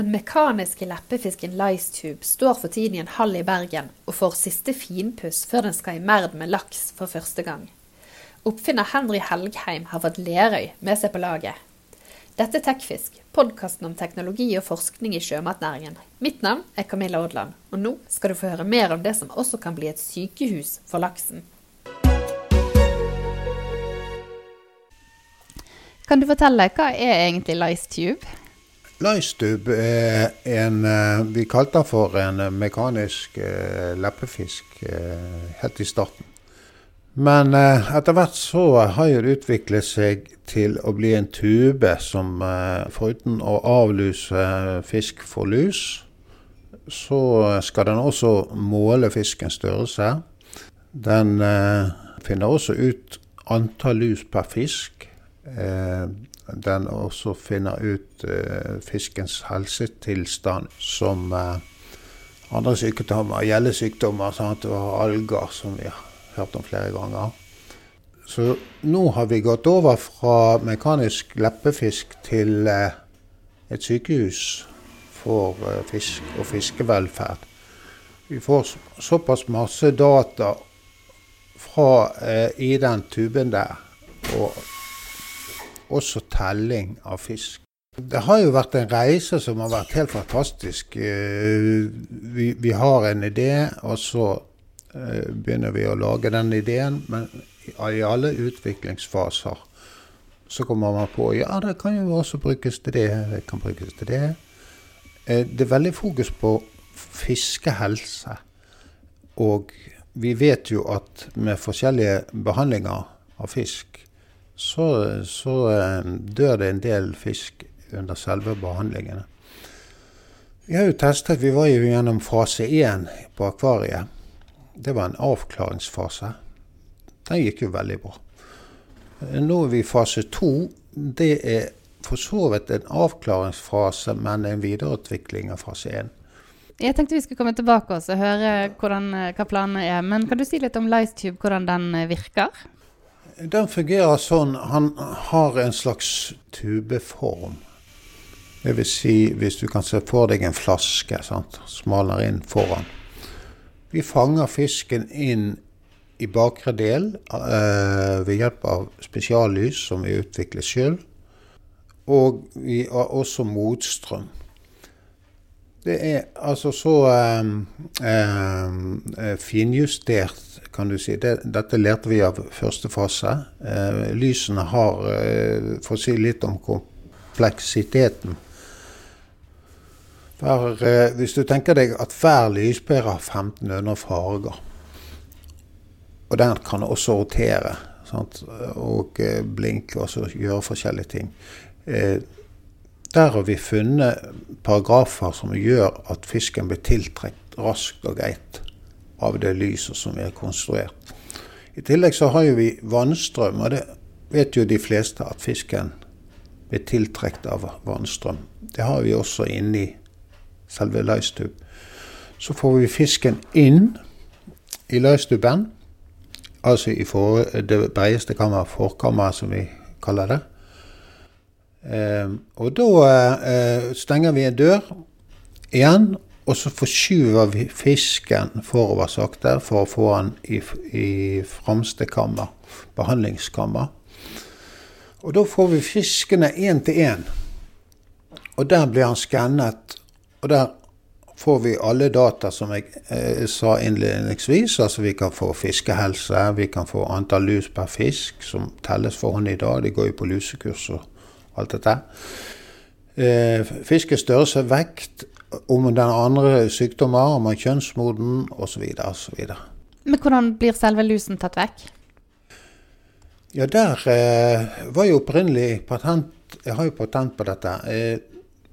Den mekaniske leppefisken Licetube står for tiden i en hall i Bergen og får siste finpuss før den skal i merd med laks for første gang. Oppfinner Henry Helgheim har fått Lerøy med seg på laget. Dette er Tekfisk, podkasten om teknologi og forskning i sjømatnæringen. Mitt navn er Camilla Odland, og nå skal du få høre mer om det som også kan bli et sykehus for laksen. Kan du fortelle, hva er egentlig Licetube? Licetube er en eh, Vi kalte den for en eh, mekanisk uh, leppefisk uh, helt i starten. Men etter hvert så har det utviklet seg til å bli en tube som foruten å avluse fisk for lus, så skal den også måle fiskens størrelse. Den finner også ut antall lus per fisk den også finner ut uh, fiskens helsetilstand som uh, andre sykdommer, gjellesykdommer sant, og alger, som vi har hørt om flere ganger. Så nå har vi gått over fra mekanisk leppefisk til uh, et sykehus for fisk og fiskevelferd. Vi får såpass masse data fra, i den tuben der. og også telling av fisk. Det har jo vært en reise som har vært helt fantastisk. Eh, vi, vi har en idé, og så eh, begynner vi å lage den ideen. Men i alle utviklingsfaser så kommer man på ja, det kan jo også brukes til det, det kan brukes til det. Eh, det er veldig fokus på fiskehelse. Og vi vet jo at med forskjellige behandlinger av fisk, så, så eh, dør det en del fisk under selve behandlingene. Vi har jo testet, vi var jo gjennom fase én på akvariet. Det var en avklaringsfase. Den gikk jo veldig bra. Nå er vi i fase to. Det er for så vidt en avklaringsfase, men en videreutvikling av fase én. Jeg tenkte vi skulle komme tilbake og høre hvordan, hva planene er. Men kan du si litt om LiceTube, hvordan den virker? Den fungerer sånn Han har en slags tubeform. Det vil si, hvis du kan se for deg en flaske, sant? smaler inn foran. Vi fanger fisken inn i bakre del eh, ved hjelp av spesiallys som vi utvikler sjøl. Og vi har også motstrøm. Det er altså så um, um, finjustert kan du si. Det, dette lærte vi av første fase. Uh, lysene har, uh, for å si litt om kompleksiteten For, uh, Hvis du tenker deg at hver lyspære har 1500 farger, og den kan også rotere sant? og blinke og gjøre forskjellige ting. Eh, der har vi funnet paragrafer som gjør at fisken blir tiltrukket raskt og greit av det lyset som er konstruert. I tillegg så har vi vannstrøm, og det vet jo de fleste at fisken blir tiltrukket av vannstrøm. Det har vi også inni selve løystub. Så får vi fisken inn i løystuben, altså i for, det bredeste kammeret, forkammeret som vi kaller det. Eh, og da eh, stenger vi en dør igjen, og så forskyver vi fisken forover sakte for å få den i, i fremste kammer, behandlingskammer. Og da får vi fiskene én til én. Og der blir han skannet. Og der får vi alle data som jeg eh, sa innledningsvis. Altså vi kan få fiskehelse, vi kan få antall lus per fisk, som telles for hånd i dag. De går jo på lusekurs og alt dette. Eh, fiskens størrelse, vekt, om den andre sykdommer, om den er kjønnsmoden osv. osv. Men hvordan blir selve lusen tatt vekk? Ja, der eh, var jo opprinnelig patent Jeg har jo patent på dette. Eh,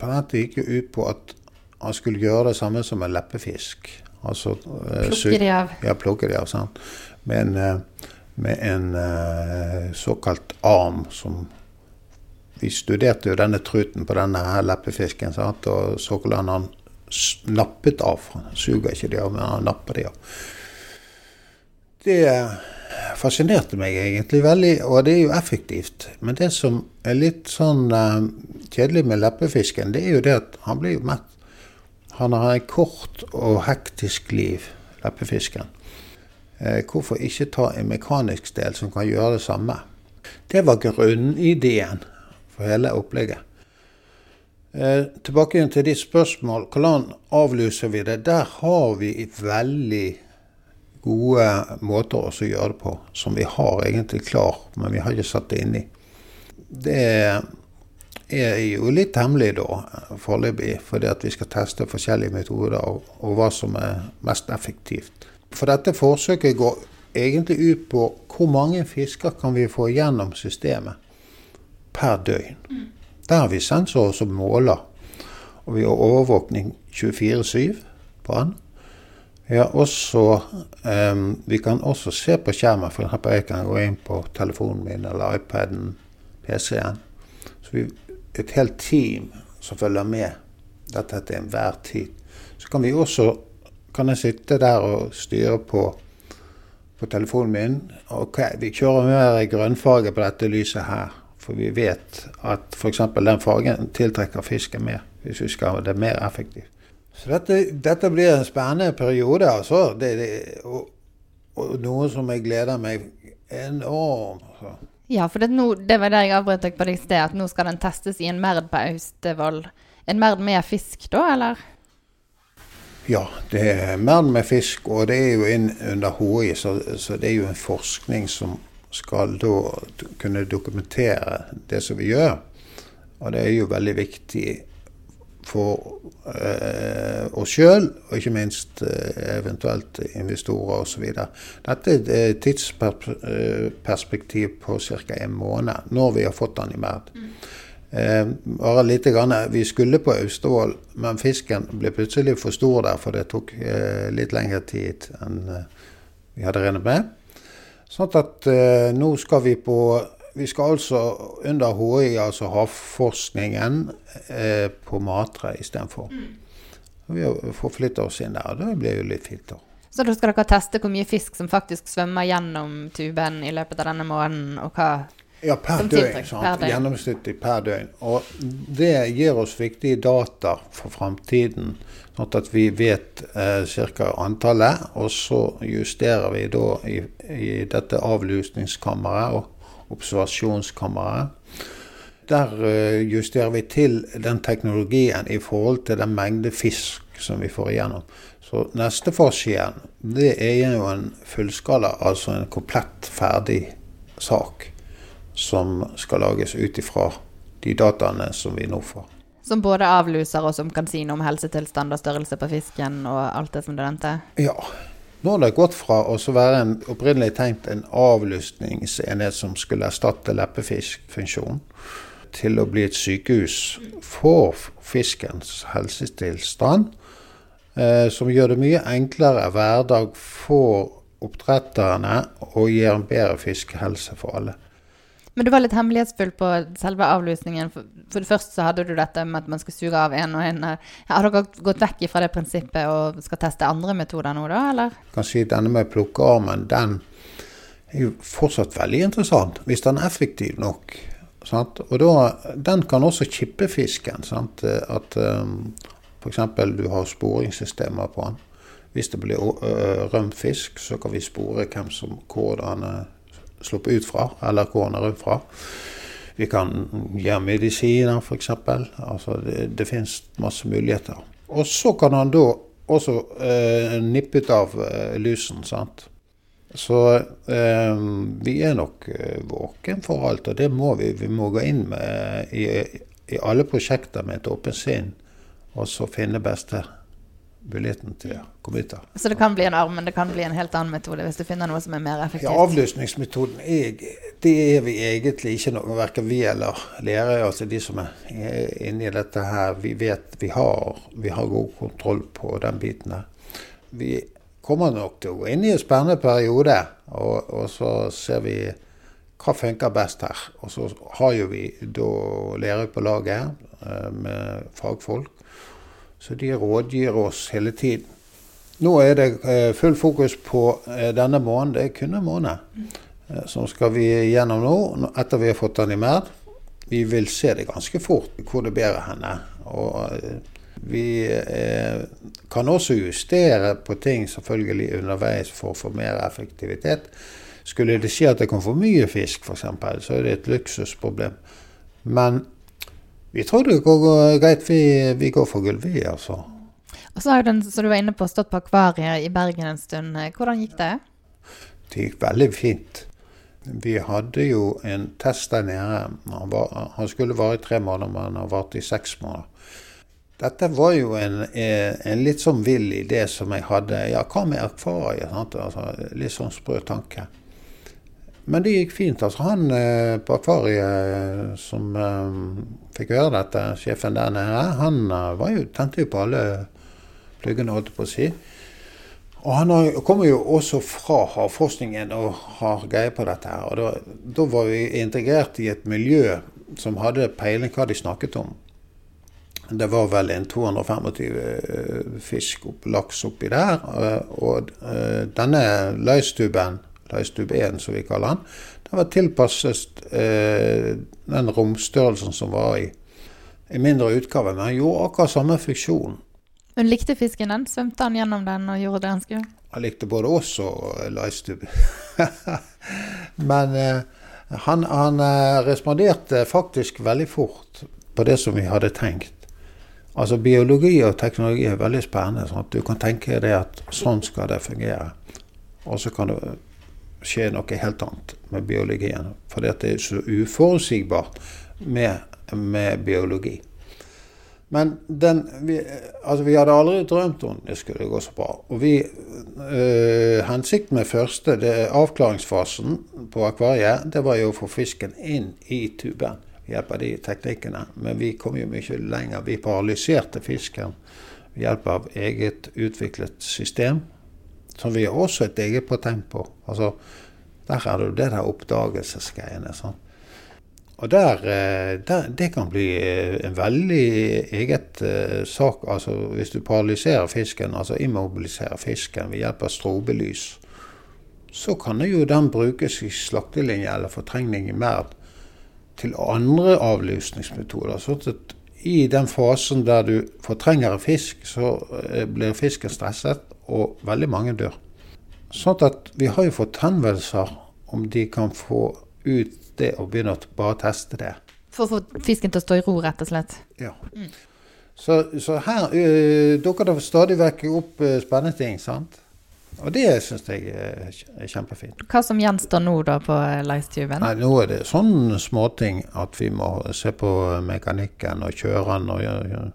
patentet gikk jo ut på at han skulle gjøre det samme som en leppefisk. Altså eh, Plukke de av? Ja, plukke de av. sant? Med en, eh, med en eh, såkalt arm som vi studerte jo denne truten på denne her leppefisken, sant? og så hvordan han nappet av. Han suger ikke de av, men han napper de av. Det fascinerte meg egentlig veldig, og det er jo effektivt. Men det som er litt sånn uh, kjedelig med leppefisken, det er jo det at han blir jo mett. Han har et kort og hektisk liv, leppefisken. Uh, hvorfor ikke ta en mekanisk del som kan gjøre det samme? Det var grunnideen for hele opplegget. Eh, tilbake igjen til ditt spørsmål. Hvordan avlyser vi det? Der har vi veldig gode måter å gjøre det på, som vi har egentlig klar, men vi har ikke satt det inn i. Det er jo litt hemmelig da, foreløpig, fordi at vi skal teste forskjellige metoder og, og, hva som er mest effektivt. For dette forsøket går egentlig ut på hvor mange fisker kan vi få gjennom systemet per døgn. Der har vi sensorer som måler, og vi har overvåkning 24-7 på den. Vi, også, um, vi kan også se på skjermen, f.eks. jeg kan gå inn på telefonen min eller iPaden, PC-en. Så vi et helt team som følger med dette til enhver tid. Så kan vi også kan jeg sitte der og styre på, på telefonen min. Ok, vi kjører mer grønnfarge på dette lyset her. For vi vet at f.eks. den fargen tiltrekker fisken mer, hvis vi skal ha det mer effektivt. Så dette, dette blir en spennende periode, altså. Det, det, og, og, noe som jeg gleder meg enormt altså. Ja, for det, no, det var det jeg avbrøt deg på det i sted, at nå skal den testes i en merd på Austevoll. En merd med fisk da, eller? Ja, det er merd med fisk, og det er jo inn under HI, så, så det er jo en forskning som skal da kunne dokumentere det som vi gjør. Og det er jo veldig viktig for eh, oss sjøl, og ikke minst eh, eventuelt investorer osv. Dette er et tidsperspektiv på ca. en måned, når vi har fått den i merd. Eh, bare lite grann, Vi skulle på Austevoll, men fisken ble plutselig for stor der, for det tok eh, litt lengre tid enn eh, vi hadde regnet med. Sånn at eh, nå skal vi på Vi skal altså under HI, altså havforskningen, eh, på Matre istedenfor. Mm. Vi får forflytta oss inn der, og det blir jo litt fint. da. Så da skal dere teste hvor mye fisk som faktisk svømmer gjennom tuben i løpet av denne måneden, og hva ja, per døgn. Per Gjennomsnittlig per døgn. Og det gir oss viktige data for framtiden. Sånn at vi vet eh, ca. antallet, og så justerer vi da i, i dette avlusningskammeret og observasjonskammeret. Der eh, justerer vi til den teknologien i forhold til den mengde fisk som vi får igjennom. Så neste fase igjen, det er jo en fullskala, altså en komplett ferdig sak som skal lages ut ifra de dataene som vi nå får. Som både avluser og som kan si noe om helsetilstand og størrelse på fisken og alt det som du nevnte? Ja. Nå har det gått fra å være en opprinnelig tenkt en avlusningsenhet som skulle erstatte leppefiskfunksjon, til å bli et sykehus for fiskens helsetilstand. Eh, som gjør det mye enklere hverdag for oppdretterne og gir en bedre fiskehelse for alle. Men du var litt hemmelighetsfull på selve avlusningen. For, for det første så hadde du dette med at man skal suge av en og en. Har dere gått vekk fra det prinsippet og skal teste andre metoder nå, da, eller? Jeg kan si at denne med plukkearmen, den er jo fortsatt veldig interessant. Hvis den er effektiv nok. Sant? Og da, den kan også chippe fisken. Sant? At um, f.eks. du har sporingssystemer på den. Hvis det blir rømt fisk, så kan vi spore hvem som, hvordan sluppet ut fra, eller hvor han er ut fra. Vi kan gjøre medisiner, f.eks. Altså det, det finnes masse muligheter. Og så kan han da også eh, nippe ut av eh, lusen. sant? Så eh, vi er nok eh, våken for alt, og det må vi. Vi må gå inn med i, i alle prosjekter med et åpent sinn, og så finne beste muligheten til av. Så det kan bli en arm, men det kan bli en helt annen metode hvis du finner noe som er mer effektivt? Ja, avløsningsmetoden er, det er vi egentlig ikke noe, verken vi eller lærere, altså de som er inne i dette her. Vi vet vi har, vi har god kontroll på den biten. Vi kommer nok til å gå inn i en spennende periode, og, og så ser vi hva funker best her. Og så har jo vi da lærere på laget eh, med fagfolk så de rådgir oss hele tiden. Nå er det eh, full fokus på eh, denne måneden. Det er kun en måned. eh, som skal vi gjennom nå, etter vi har fått den i merd. Vi vil se det ganske fort hvor det bærer henne. Og vi kan også justere på ting selvfølgelig underveis for å få mer effektivitet. Skulle det skje at det kan få mye fisk, f.eks., så er det et luksusproblem. Men vi tror det går greit. Vi, vi går for gull, vi, altså. Og så har den, som du var inne på, stått på akvariet i Bergen en stund. Hvordan gikk det? Det gikk veldig fint. Vi hadde jo en test der nede. Han, var, han skulle vare i tre måneder, men han har vart i seks måneder. Dette var jo en, en, litt sånn vill idé som jeg hadde. Ja, hva med akvariet? Altså, litt sånn sprø tanke. Men det gikk fint. altså Han eh, på akvariet eh, som eh, fikk høre dette, sjefen der nede, han jo, tente jo på alle pluggene, holdt jeg på å si. Og han kommer jo også fra havforskningen og har greie på dette her. Og da, da, var vi integrert i et miljø som hadde peiling hva de snakket om. Det var vel en 225 eh, fisk, opp, laks oppi der. Og, og denne løystuben, løystube 1 som vi kaller den, den var tilpasset eh, den romstørrelsen som var i i mindre utgave. Men han gjorde akkurat samme funksjon. Hun likte fisken den? Svømte han gjennom den og gjorde det han skulle? Han likte både oss og Leistub. Men eh, han, han eh, responderte faktisk veldig fort på det som vi hadde tenkt. Altså Biologi og teknologi er veldig spennende. sånn at Du kan tenke deg at sånn skal det fungere. Og så kan det skje noe helt annet med biologien. For det er så uforutsigbart med, med biologi. Men den, vi, altså vi hadde aldri drømt om det skulle gå så bra. Og vi, øh, Hensikten med første, det, avklaringsfasen på akvariet, det var jo å få fisken inn i tuben ved hjelp av de teknikkene. Men vi kom jo mye lenger. Vi paralyserte fisken ved hjelp av eget utviklet system, som vi har også et eget patent på. Altså, der er det jo det der oppdagelsesgreiene. sånn. Og der, eh, der, Det kan bli eh, en veldig eget uh, sak. altså Hvis du paralyserer fisken, altså immobiliserer fisken ved hjelp av strobelys, så kan jo den brukes i slaktelinje eller fortrengning i merd til andre avlusningsmetoder. sånn at i den fasen der du fortrenger fisk, så blir fisken stresset, og veldig mange dør. Sånn at vi har jo fått henvendelser om de kan få ut det og begynne å bare teste det. For å få fisken til å stå i ro, rett og slett? Ja. Mm. Så, så, her uh, dukker det stadig vekk opp uh, spennende ting. sant? Og det syns jeg er kjempefint. Hva som gjenstår nå da på Leistuben? Nei, Nå er det sånne småting at vi må se på mekanikken og kjøre den og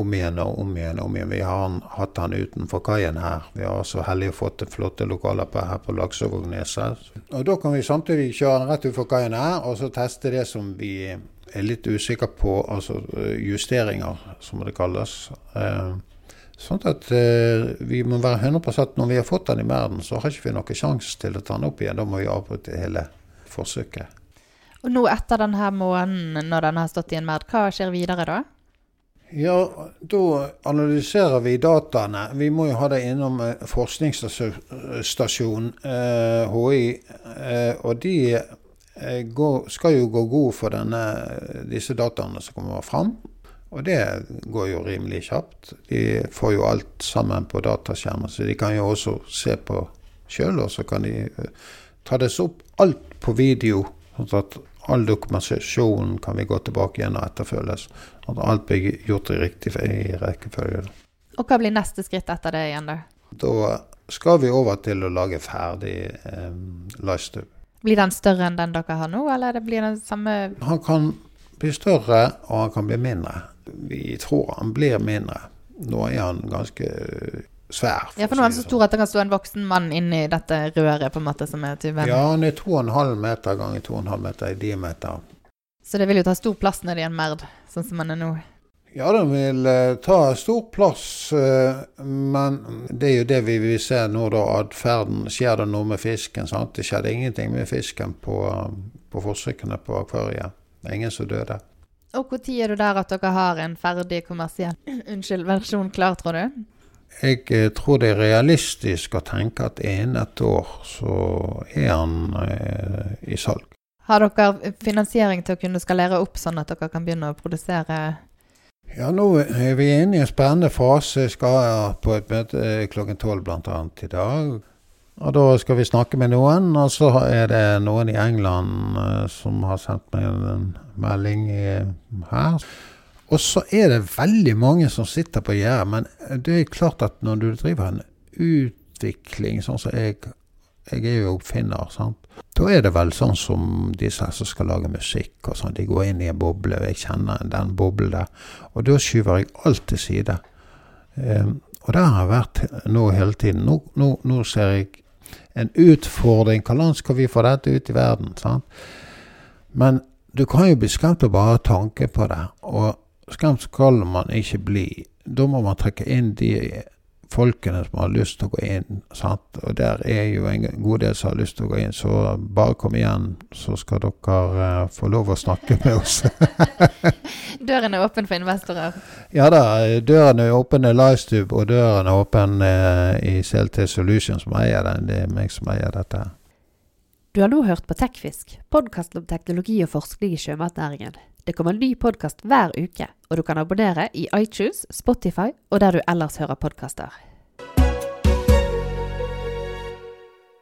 om igjen og om igjen. om igjen. Vi har hatt den utenfor kaien her. Vi har så heldig fått flotte lokaler på, her på Laksevågneset. Og da kan vi samtidig kjøre den rett utenfor kaien her, og så teste det som vi er litt usikre på, altså eh, justeringer, som det kalles. Eh, sånn at eh, vi må være 100 Når vi har fått den i verden, så har ikke vi noen sjanse til å ta den opp igjen. Da må vi avbryte hele forsøket. Og nå etter denne måneden, når den har stått i en merd, hva skjer videre da? Ja, da analyserer vi dataene. Vi må jo ha det innom eh, forskningsstasjonen eh, HI. Eh, og de eh, går, skal jo gå god for denne, disse dataene som kommer fram. Og det går jo rimelig kjapt. De får jo alt sammen på dataskjermen, så de kan jo også se på sjøl. Og så kan de eh, ta det opp alt på video, sånn at all dokumentasjon kan vi gå tilbake igjen og etterfølges. At alt blir gjort i riktig i rekkefølge. Og hva blir neste skritt etter det igjen, da? Da skal vi over til å lage ferdig eh, livestub. Blir den større enn den dere har nå, eller det blir den samme Han kan bli større, og han kan bli mindre. Vi tror han blir mindre. Nå er han ganske svær. Ja, for nå er han så sånn. stor at det kan stå en voksen mann inni dette røret på en måte som er tuben? Ja, han er 2,5 meter ganger 2,5 meter i diameter. Så det vil jo ta stor plass nedi en merd, sånn som han er nå? Ja, den vil uh, ta stor plass, uh, men det er jo det vi vil se nå, da. Atferden. Skjer det noe med fisken? sant? Det skjedde ingenting med fisken på, på forsøkene på akvariet. Det er ingen som døde. Og når er du der at dere har en ferdig kommersiell unnskyld, versjon klar, tror du? jeg eh, tror det er realistisk å tenke at innen et år så er han eh, i salg. Har dere finansiering til å kunne skalere opp, sånn at dere kan begynne å produsere? Ja, nå er vi inne i en spennende fase. Jeg skal på et møte eh, klokken tolv bl.a. i dag. Og da skal vi snakke med noen, og så er det noen i England uh, som har sendt meg en melding her. Og så er det veldig mange som sitter på gjerdet. Men det er klart at når du driver en utvikling, sånn som jeg Jeg er jo oppfinner, sant. Da er det vel sånn som disse som skal lage musikk og sånn. De går inn i en boble, og jeg kjenner den boblen der. Og da skyver jeg alt til side. Um, og det har jeg vært nå hele tiden. Nå, nå, nå ser jeg en utfordring. Hvordan skal vi få dette ut i verden? sant? Men du kan jo bli skremt av bare tanke på det. Og skremt skal man ikke bli. Da må man trekke inn de folkene som har lyst til å gå inn. Sant? Og der er jo en god del som har lyst til å gå inn, så bare kom igjen, så skal dere uh, få lov å snakke med oss. døren er åpen for investorer? Ja da, døren er åpen i Livestube, og døren er åpen uh, i CLT Solutions som eier den. Det er meg som eier dette. Du har nå hørt på Tekfisk, podkast om teknologi og forskning i sjømatnæringen. Det kommer ny podkast hver uke, og du kan abonnere i iTunes, Spotify og der du ellers hører podkaster.